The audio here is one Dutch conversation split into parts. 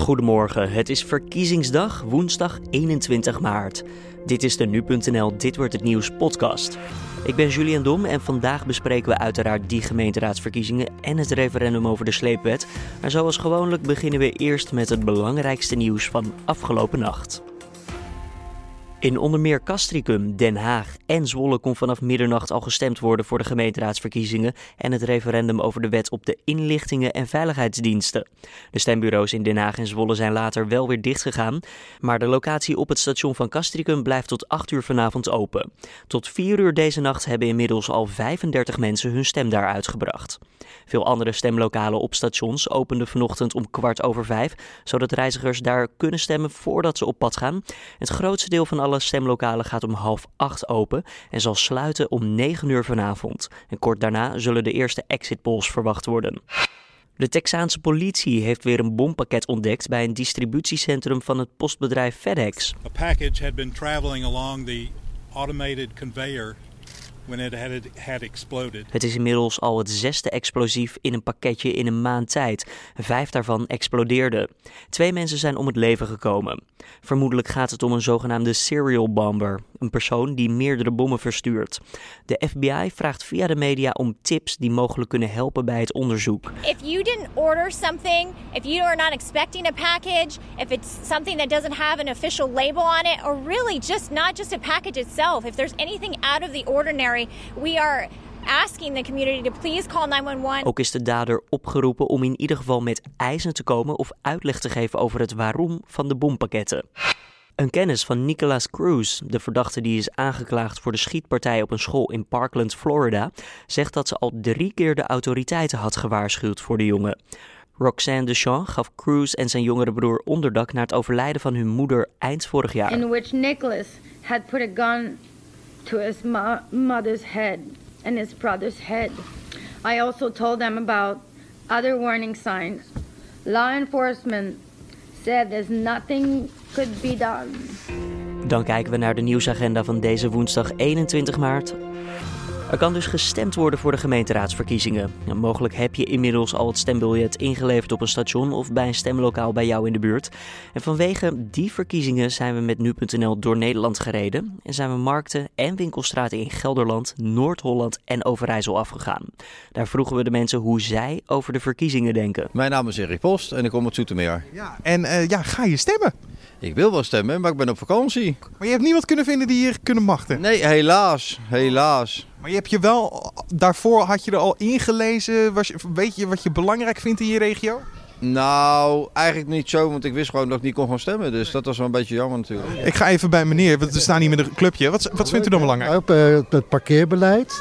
Goedemorgen, het is verkiezingsdag, woensdag 21 maart. Dit is de Nu.nl Dit Wordt Het Nieuws podcast. Ik ben Julian Dom en vandaag bespreken we uiteraard die gemeenteraadsverkiezingen en het referendum over de sleepwet. Maar zoals gewoonlijk beginnen we eerst met het belangrijkste nieuws van afgelopen nacht. In onder meer Castricum, Den Haag en Zwolle kon vanaf middernacht al gestemd worden voor de gemeenteraadsverkiezingen en het referendum over de wet op de inlichtingen en veiligheidsdiensten. De stembureaus in Den Haag en Zwolle zijn later wel weer dichtgegaan, maar de locatie op het station van Castricum blijft tot 8 uur vanavond open. Tot 4 uur deze nacht hebben inmiddels al 35 mensen hun stem daar uitgebracht. Veel andere stemlokalen op stations openden vanochtend om kwart over vijf, zodat reizigers daar kunnen stemmen voordat ze op pad gaan. Het grootste deel van alle stemlokalen gaat om half acht open en zal sluiten om 9 uur vanavond. En kort daarna zullen de eerste exit polls verwacht worden. De Texaanse politie heeft weer een bompakket ontdekt bij een distributiecentrum van het postbedrijf FedEx. Had been traveling along the automated conveyor when it had, had exploded. Het is inmiddels al het zesde explosief in een pakketje in een maand tijd. Vijf daarvan explodeerden. Twee mensen zijn om het leven gekomen. Vermoedelijk gaat het om een zogenaamde serial bomber, een persoon die meerdere bommen verstuurt. De FBI vraagt via de media om tips die mogelijk kunnen helpen bij het onderzoek. If you didn't order something, if you are not expecting a package, if it's something that doesn't have an official label on it, or really just not just a package itself, if there's anything out of the ordinary, we are asking the community to please call 911. Ook is de dader opgeroepen om in ieder geval met eisen te komen of uitleg te geven over het waarom van de bompakketten. Een kennis van Nicholas Cruz, de verdachte die is aangeklaagd voor de schietpartij op een school in Parkland, Florida, zegt dat ze al drie keer de autoriteiten had gewaarschuwd voor de jongen. Roxanne Deschamps gaf Cruz en zijn jongere broer onderdak na het overlijden van hun moeder eind vorig jaar. in which Nicholas had put a gun to his mo- mother's head and his brother's head. I also told them about other warning signs. Law enforcement said there's nothing could be done. Dan kijken we naar de nieuwsagenda van deze woensdag 21 maart. Er kan dus gestemd worden voor de gemeenteraadsverkiezingen. En mogelijk heb je inmiddels al het stembiljet ingeleverd op een station of bij een stemlokaal bij jou in de buurt. En vanwege die verkiezingen zijn we met nu.nl door Nederland gereden en zijn we markten en winkelstraten in Gelderland, Noord-Holland en Overijssel afgegaan. Daar vroegen we de mensen hoe zij over de verkiezingen denken. Mijn naam is Erik Post en ik kom uit Zoetermeer. Ja, en eh, ja, ga je stemmen? Ik wil wel stemmen, maar ik ben op vakantie. Maar je hebt niemand kunnen vinden die hier kunnen machten. Nee, helaas. Helaas. Maar je hebt je wel, daarvoor had je er al ingelezen. Was weet je wat je belangrijk vindt in je regio? Nou, eigenlijk niet zo, want ik wist gewoon dat ik niet kon gaan stemmen. Dus dat was wel een beetje jammer natuurlijk. Ik ga even bij meneer, want we staan hier met een clubje. Wat, wat vindt u dan belangrijk? Ook eh, het parkeerbeleid.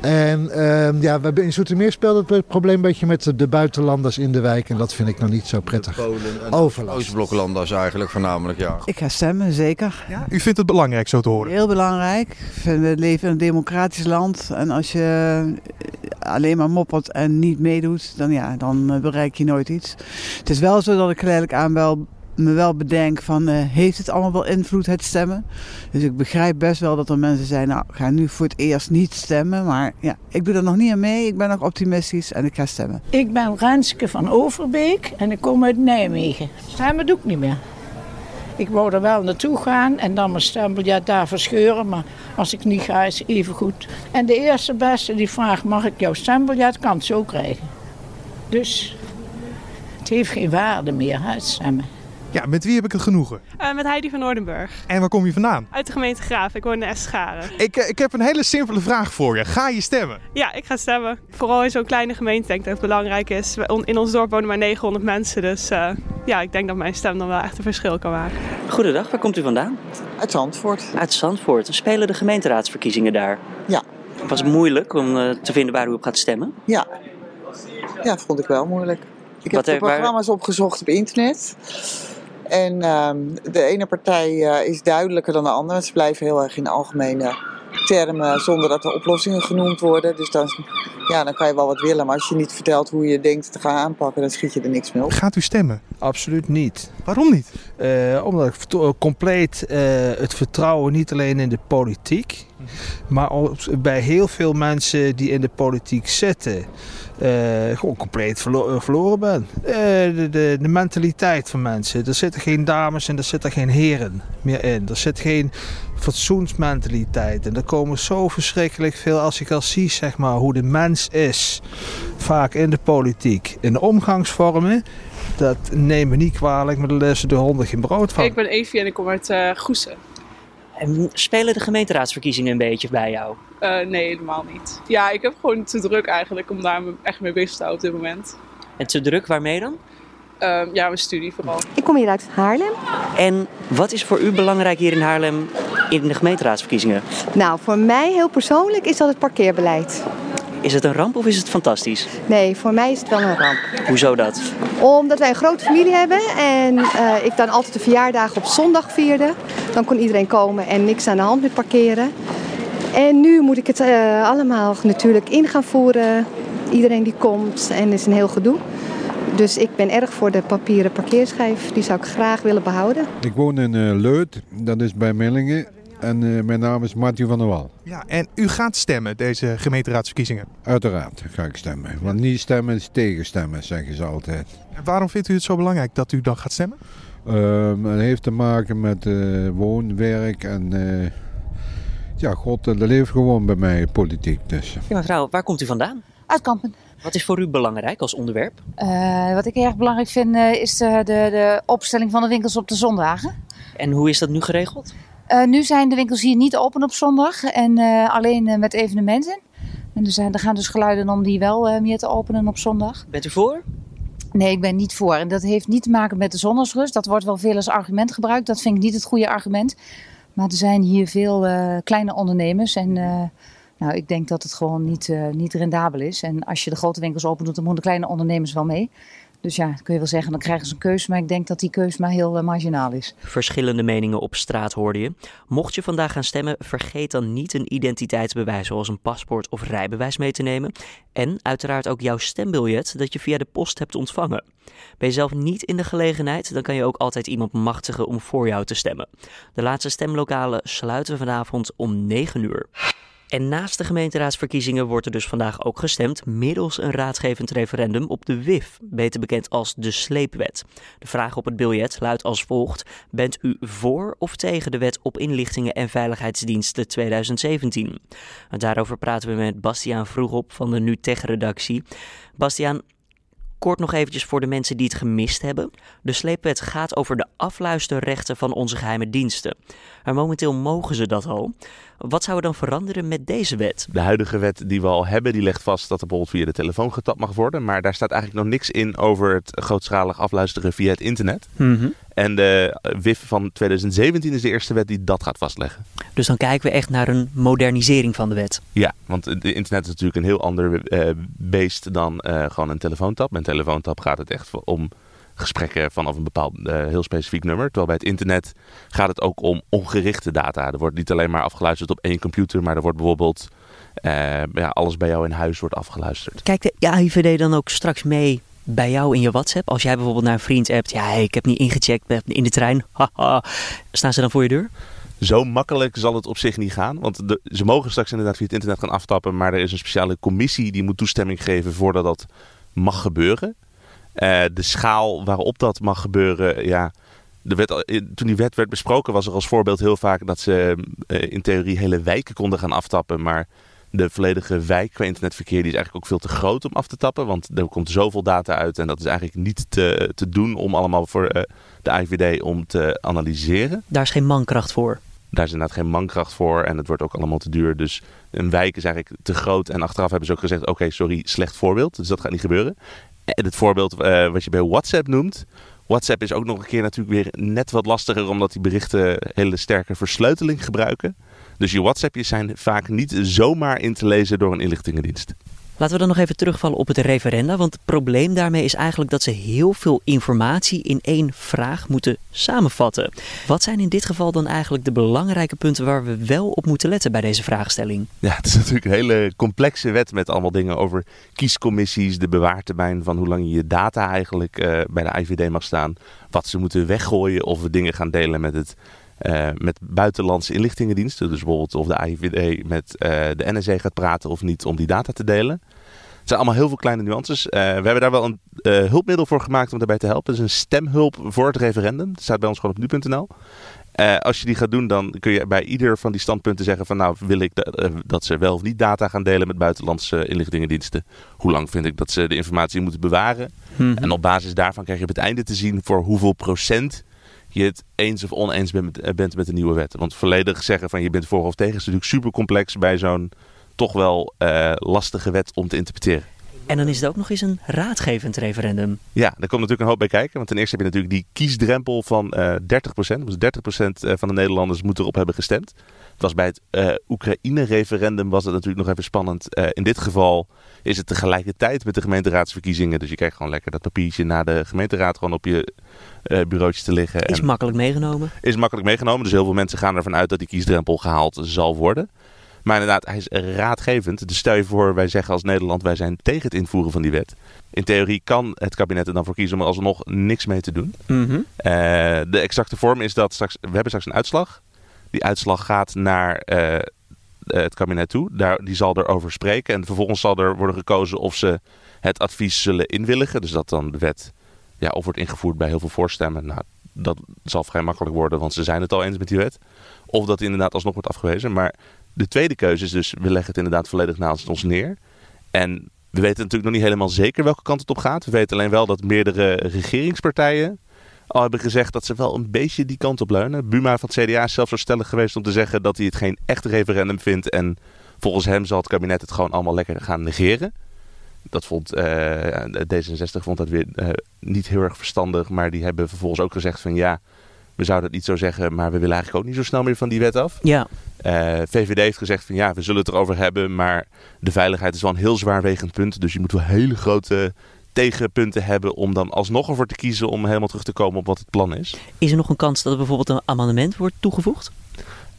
En ehm, ja, we hebben in Zoetermeer speelt het probleem een beetje met de buitenlanders in de wijk. En dat vind ik nog niet zo prettig. Polen en Overlast. Oostbloklanders eigenlijk voornamelijk, ja. Ik ga stemmen, zeker. Ja? U vindt het belangrijk zo te horen? Heel belangrijk. We leven in een democratisch land. En als je eh, alleen maar moppert en niet meedoet, dan, ja, dan eh, bereik je nooit iets. Het is wel zo dat ik geleidelijk aan wel, me wel bedenk van, eh, heeft het allemaal wel invloed, het stemmen? Dus ik begrijp best wel dat er mensen zijn, nou, ga nu voor het eerst niet stemmen. Maar ja, ik doe er nog niet aan mee. Ik ben nog optimistisch en ik ga stemmen. Ik ben Renske van Overbeek en ik kom uit Nijmegen. Stemmen doe ik niet meer. Ik wou er wel naartoe gaan en dan mijn stembiljet daar verscheuren, maar als ik niet ga is even goed. En de eerste beste die vraagt, mag ik jouw stembiljet, kan zo krijgen. Dus het heeft geen waarde meer, hè, het stemmen. Ja, met wie heb ik het genoegen? Eh, met Heidi van Noordenburg. En waar kom je vandaan? Uit de gemeente Graaf. Ik woon in Escharen. Ik, eh, ik heb een hele simpele vraag voor je. Ga je stemmen? Ja, ik ga stemmen. Vooral in zo'n kleine gemeente denk ik dat het belangrijk is. In ons dorp wonen maar 900 mensen. Dus eh, ja, ik denk dat mijn stem dan wel echt een verschil kan maken. Goedendag, waar komt u vandaan? Uit Zandvoort. Uit Zandvoort. Spelen de gemeenteraadsverkiezingen daar? Ja. Was het moeilijk om te vinden waar u op gaat stemmen? Ja. Ja, vond ik wel moeilijk. Ik heb Wat de waar- programma's opgezocht op internet. En ehm, de ene partij eh, is duidelijker dan de andere. Ze blijven heel erg in algemene termen zonder dat er oplossingen genoemd worden. Dus dan, ja, dan kan je wel wat willen. Maar als je niet vertelt hoe je denkt te gaan aanpakken, dan schiet je er niks mee op. Gaat u stemmen? Absoluut niet. Waarom niet? Uh, omdat ik compleet uh, het vertrouwen niet alleen in de politiek, maar ook bij heel veel mensen die in de politiek zitten, uh, gewoon compleet verlo verloren ben. De, de, de, mentaliteit van mensen. Er zitten geen dames en er zitten geen heren meer in. Er zit geen fatsoensmentaliteit. En er komen zo verschrikkelijk veel, als ik al zie zeg maar, hoe de mens is, vaak in de politiek, in de omgangsvormen. Dat neem me niet kwalijk, maar daar lezen de honden geen brood van. Ik ben Evie en ik kom uit uh, Goesen. En spelen de gemeenteraadsverkiezingen een beetje bij jou? Uh, nee, helemaal niet. Ja, ik heb gewoon te druk eigenlijk om daar echt mee bezig te houden op dit moment. En te druk, waarmee dan? Uh, ja, mijn studie vooral. Ik kom hier uit Haarlem. En wat is voor u belangrijk hier in Haarlem in de gemeenteraadsverkiezingen? Nou, voor mij heel persoonlijk is dat het parkeerbeleid. Is het een ramp of is het fantastisch? Nee, voor mij is het wel een ramp. Hoezo dat? Omdat wij een grote familie hebben en uh, ik dan altijd de verjaardagen op zondag vierde. Dan kon iedereen komen en niks aan de hand met parkeren. En nu moet ik het uh, allemaal natuurlijk in gaan voeren. Iedereen die komt en is een heel gedoe. Dus ik ben erg voor de papieren parkeerschijf. Die zou ik graag willen behouden. Ik woon in uh, Leut, dat is bij Millingen. En uh, mijn naam is Matthew van der Wal. Ja, en u gaat stemmen, deze gemeenteraadsverkiezingen? Uiteraard ga ik stemmen. Want niet stemmen is tegenstemmen, zeggen ze altijd. En waarom vindt u het zo belangrijk dat u dan gaat stemmen? Uh, het heeft te maken met uh, woon, werk en... Uh, ja, God, dat leeft gewoon bij mij, politiek. Dus. Ja, mevrouw, waar komt u vandaan? Uit Kampen. Wat is voor u belangrijk als onderwerp? Uh, wat ik erg belangrijk vind uh, is de, de, de, opstelling van de winkels op de zondagen. En hoe is dat nu geregeld? Uh, nu zijn de winkels hier niet open op zondag en alleen met evenementen. En er, zijn, er gaan dus geluiden om die wel meer te openen op zondag. Bent u voor? Nee, ik ben niet voor. En dat heeft niet te maken met de zondagsrust. Dat wordt wel veel als argument gebruikt. Dat vind ik niet het goede argument. Maar er zijn hier veel kleine ondernemers en... Nou, ik denk dat het gewoon niet, uh, niet rendabel is. En als je de grote winkels open doet, dan moeten de kleine ondernemers wel mee. Dus ja, kun je wel zeggen, dan krijgen ze een keus. Maar ik denk dat die keus maar heel uh, marginaal is. Verschillende meningen op straat hoorde je. Mocht je vandaag gaan stemmen, vergeet dan niet een identiteitsbewijs zoals een paspoort of rijbewijs mee te nemen. En uiteraard ook jouw stembiljet dat je via de post hebt ontvangen. Ben je zelf niet in de gelegenheid, dan kan je ook altijd iemand machtigen om voor jou te stemmen. De laatste stemlokalen sluiten vanavond om 9 uur. En naast de gemeenteraadsverkiezingen wordt er dus vandaag ook gestemd middels een raadgevend referendum op de WIF, beter bekend als de sleepwet. De vraag op het biljet luidt als volgt: Bent u voor of tegen de wet op inlichtingen en veiligheidsdiensten 2017? En daarover praten we met Bastiaan Vroegop van de NuTech-redactie. Bastiaan, Kort nog eventjes voor de mensen die het gemist hebben. De sleepwet gaat over de afluisterrechten van onze geheime diensten. Maar momenteel mogen ze dat al. Wat zou er dan veranderen met deze wet? De huidige wet die we al hebben, die legt vast dat er bijvoorbeeld via de telefoon getapt mag worden. Maar daar staat eigenlijk nog niks in over het grootschalig afluisteren via het internet. Mm -hmm. En de WIF van 2017 is de eerste wet die dat gaat vastleggen. Dus dan kijken we echt naar een modernisering van de wet. Ja, want het internet is natuurlijk een heel ander uh, beest dan uh, gewoon een telefoontap. Met een telefoontap gaat het echt om gesprekken vanaf een bepaald uh, heel specifiek nummer. Terwijl bij het internet gaat het ook om ongerichte data. Er wordt niet alleen maar afgeluisterd op één computer, maar er wordt bijvoorbeeld uh, ja, alles bij jou in huis wordt afgeluisterd. Kijkt de AIVD dan ook straks mee bij jou in je WhatsApp? Als jij bijvoorbeeld naar een vriend appt, ja, hey, ik heb niet ingecheckt in de trein. Haha. Staan ze dan voor je deur? Zo makkelijk zal het op zich niet gaan. Want de, ze mogen straks inderdaad via het internet gaan aftappen. Maar er is een speciale commissie die moet toestemming geven voordat dat mag gebeuren. Uh, de schaal waarop dat mag gebeuren, ja. De wet, toen die wet werd besproken was er als voorbeeld heel vaak dat ze uh, in theorie hele wijken konden gaan aftappen. Maar de volledige wijk qua internetverkeer die is eigenlijk ook veel te groot om af te tappen. Want er komt zoveel data uit en dat is eigenlijk niet te, te doen om allemaal voor uh, de IVD om te analyseren. Daar is geen mankracht voor. Daar is inderdaad geen mankracht voor en het wordt ook allemaal te duur. Dus een wijk is eigenlijk te groot. En achteraf hebben ze ook gezegd, oké, okay, sorry, slecht voorbeeld. Dus dat gaat niet gebeuren. En het voorbeeld uh, wat je bij WhatsApp noemt. WhatsApp is ook nog een keer natuurlijk weer net wat lastiger, omdat die berichten hele sterke versleuteling gebruiken. Dus je WhatsAppjes zijn vaak niet zomaar in te lezen door een inlichtingendienst. Laten we dan nog even terugvallen op het referenda. Want het probleem daarmee is eigenlijk dat ze heel veel informatie in één vraag moeten samenvatten. Wat zijn in dit geval dan eigenlijk de belangrijke punten waar we wel op moeten letten bij deze vraagstelling? Ja, het is natuurlijk een hele complexe wet met allemaal dingen over kiescommissies, de bewaartermijn van hoe lang je data eigenlijk uh, bij de IVD mag staan, wat ze moeten weggooien of we dingen gaan delen met het uh, met buitenlandse inlichtingendiensten. Dus bijvoorbeeld of de IVD met uh, de NSA gaat praten of niet om die data te delen. Het zijn allemaal heel veel kleine nuances. Uh, we hebben daar wel een hulpmiddel voor gemaakt om daarbij te helpen. Dat is een stemhulp voor het referendum. Dat staat bij ons gewoon op nu.nl. als je die gaat doen, dan kun je bij ieder van die standpunten zeggen van nou wil ik dat ze wel of niet data gaan delen met buitenlandse inlichtingendiensten. Hoe lang vind ik dat ze de informatie moeten bewaren. Hmm. En op basis daarvan krijg je op het einde te zien voor hoeveel procent je het eens of oneens bent, eh, bent met de nieuwe wet. Want volledig zeggen van je bent voor of tegen is natuurlijk super complex bij zo'n toch wel uh, lastige wet om te interpreteren. En dan is het ook nog eens een raadgevend referendum. Ja, daar komt natuurlijk een hoop bij kijken. Want ten eerste heb je natuurlijk die kiesdrempel van uh, 30%. Dus 30% van de Nederlanders moet erop hebben gestemd. Het was bij het uh, Oekraïne-referendum was het natuurlijk nog even spannend. Uh, in dit geval is het tegelijkertijd met de gemeenteraadsverkiezingen. Dus je krijgt gewoon lekker dat papiertje naar de gemeenteraad gewoon op je bureautje te liggen. Is makkelijk meegenomen. Is makkelijk meegenomen. Dus heel veel mensen gaan ervan uit dat die kiesdrempel gehaald zal worden. Maar inderdaad, hij is raadgevend. Dus stel je voor, wij zeggen als Nederland, wij zijn tegen het invoeren van die wet. In theorie kan het kabinet er dan voor kiezen om er alsnog niks mee te doen. Mm -hmm. uh, de exacte vorm is dat straks, we hebben straks een uitslag. Die uitslag gaat naar uh, het kabinet toe. Daar, die zal erover spreken. En vervolgens zal er worden gekozen of ze het advies zullen inwilligen. Dus dat dan de wet ja, of wordt ingevoerd bij heel veel voorstemmen. Nou, dat zal vrij makkelijk worden, want ze zijn het al eens met die wet. Of dat inderdaad alsnog wordt afgewezen. Maar de tweede keuze is dus, we leggen het inderdaad volledig naast ons neer. En we weten natuurlijk nog niet helemaal zeker welke kant het op gaat. We weten alleen wel dat meerdere regeringspartijen al hebben gezegd dat ze wel een beetje die kant op leunen. Buma van het CDA is zelfs zo stellig geweest om te zeggen dat hij het geen echt referendum vindt. En volgens hem zal het kabinet het gewoon allemaal lekker gaan negeren. Dat vond uh, D66 vond dat weer uh, niet heel erg verstandig. Maar die hebben vervolgens ook gezegd van ja, we zouden het niet zo zeggen, maar we willen eigenlijk ook niet zo snel meer van die wet af. Ja. Uh, VVD heeft gezegd van ja, we zullen het erover hebben, maar de veiligheid is wel een heel zwaarwegend punt. Dus je moet wel hele grote tegenpunten hebben om dan alsnog ervoor te kiezen om helemaal terug te komen op wat het plan is. Is er nog een kans dat er bijvoorbeeld een amendement wordt toegevoegd?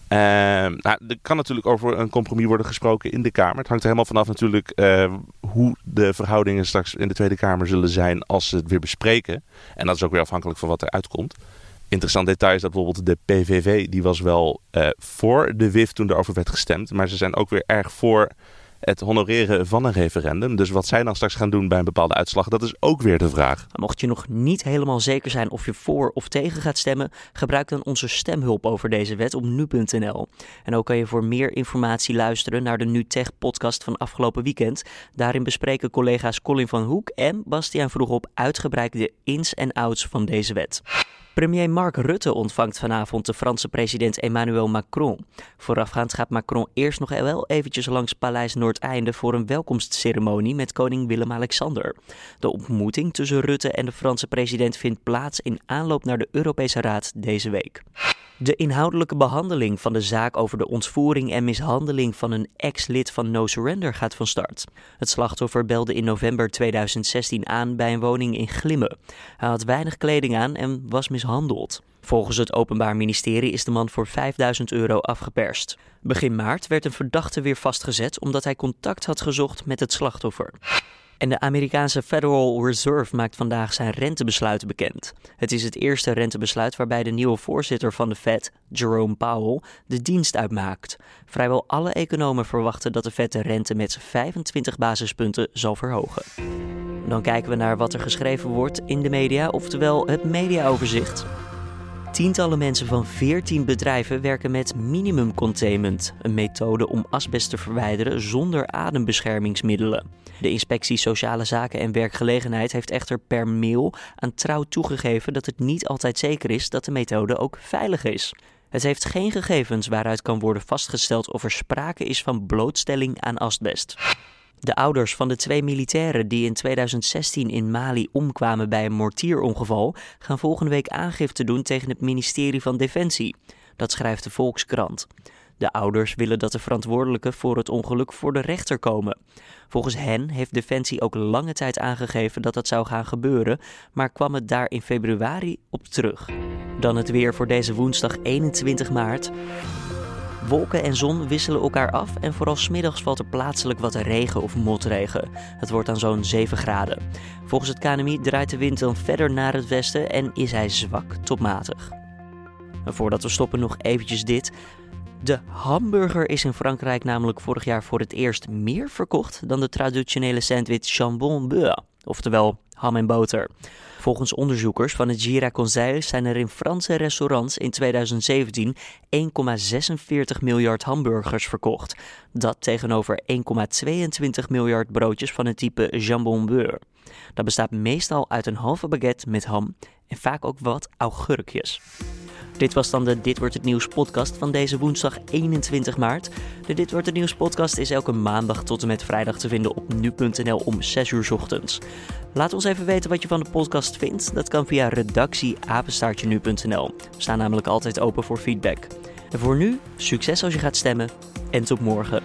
Uh, nou, er kan natuurlijk over een compromis worden gesproken in de Kamer. Het hangt er helemaal vanaf natuurlijk uh, hoe de verhoudingen straks in de Tweede Kamer zullen zijn als ze het weer bespreken. En dat is ook weer afhankelijk van wat er uitkomt. Interessant detail is dat bijvoorbeeld de PVV, die was wel uh, voor de WIF toen erover werd gestemd. Maar ze zijn ook weer erg voor het honoreren van een referendum. Dus wat zij dan straks gaan doen bij een bepaalde uitslag, dat is ook weer de vraag. Mocht je nog niet helemaal zeker zijn of je voor of tegen gaat stemmen, gebruik dan onze stemhulp over deze wet op nu.nl. En ook kan je voor meer informatie luisteren naar de NuTech podcast van afgelopen weekend. Daarin bespreken collega's Colin van Hoek en Bastiaan Vroegop uitgebreid de ins en outs van deze wet. Premier Mark Rutte ontvangt vanavond de Franse president Emmanuel Macron. Voorafgaand gaat Macron eerst nog wel eventjes langs Paleis Noordeinde voor een welkomstceremonie met koning Willem-Alexander. De ontmoeting tussen Rutte en de Franse president vindt plaats in aanloop naar de Europese Raad deze week. De inhoudelijke behandeling van de zaak over de ontvoering en mishandeling van een ex-lid van No Surrender gaat van start. Het slachtoffer belde in november 2016 aan bij een woning in Glimmen. Hij had weinig kleding aan en was mishandeld. Volgens het Openbaar Ministerie is de man voor 5000 euro afgeperst. Begin maart werd een verdachte weer vastgezet omdat hij contact had gezocht met het slachtoffer. En de Amerikaanse Federal Reserve maakt vandaag zijn rentebesluiten bekend. Het is het eerste rentebesluit waarbij de nieuwe voorzitter van de Fed, Jerome Powell, de dienst uitmaakt. Vrijwel alle economen verwachten dat de Fed de rente met 25 basispunten zal verhogen. Dan kijken we naar wat er geschreven wordt in de media, oftewel het mediaoverzicht. Tientallen mensen van 14 bedrijven werken met minimum containment, een methode om asbest te verwijderen zonder adembeschermingsmiddelen. De inspectie Sociale Zaken en Werkgelegenheid heeft echter per mail aan trouw toegegeven dat het niet altijd zeker is dat de methode ook veilig is. Het heeft geen gegevens waaruit kan worden vastgesteld of er sprake is van blootstelling aan asbest. De ouders van de twee militairen die in 2016 in Mali omkwamen bij een mortierongeval gaan volgende week aangifte doen tegen het ministerie van Defensie. Dat schrijft de Volkskrant. De ouders willen dat de verantwoordelijken voor het ongeluk voor de rechter komen. Volgens hen heeft Defensie ook lange tijd aangegeven dat dat zou gaan gebeuren, maar kwam het daar in februari op terug. Dan het weer voor deze woensdag 21 maart. Wolken en zon wisselen elkaar af en vooral smiddags valt er plaatselijk wat regen of motregen. Het wordt dan zo'n 7 graden. Volgens het KNMI draait de wind dan verder naar het westen en is hij zwak tot matig. Voordat we stoppen nog eventjes dit. De hamburger is in Frankrijk namelijk vorig jaar voor het eerst meer verkocht dan de traditionele sandwich jambon beurre, oftewel ham en boter. Volgens onderzoekers van het Gira Conseil zijn er in Franse restaurants in 2017 1,46 miljard hamburgers verkocht. Dat tegenover 1,22 miljard broodjes van het type jambon beurre. Dat bestaat meestal uit een halve baguette met ham en vaak ook wat augurkjes. Dit was dan de Dit wordt het nieuws podcast van deze woensdag 21 maart. De Dit wordt het nieuws podcast is elke maandag tot en met vrijdag te vinden op nu.nl om 6 uur ochtends. Laat ons even weten wat je van de podcast vindt. Dat kan via redactieapenstaartje.nu.nl. We staan namelijk altijd open voor feedback. En voor nu, succes als je gaat stemmen en tot morgen.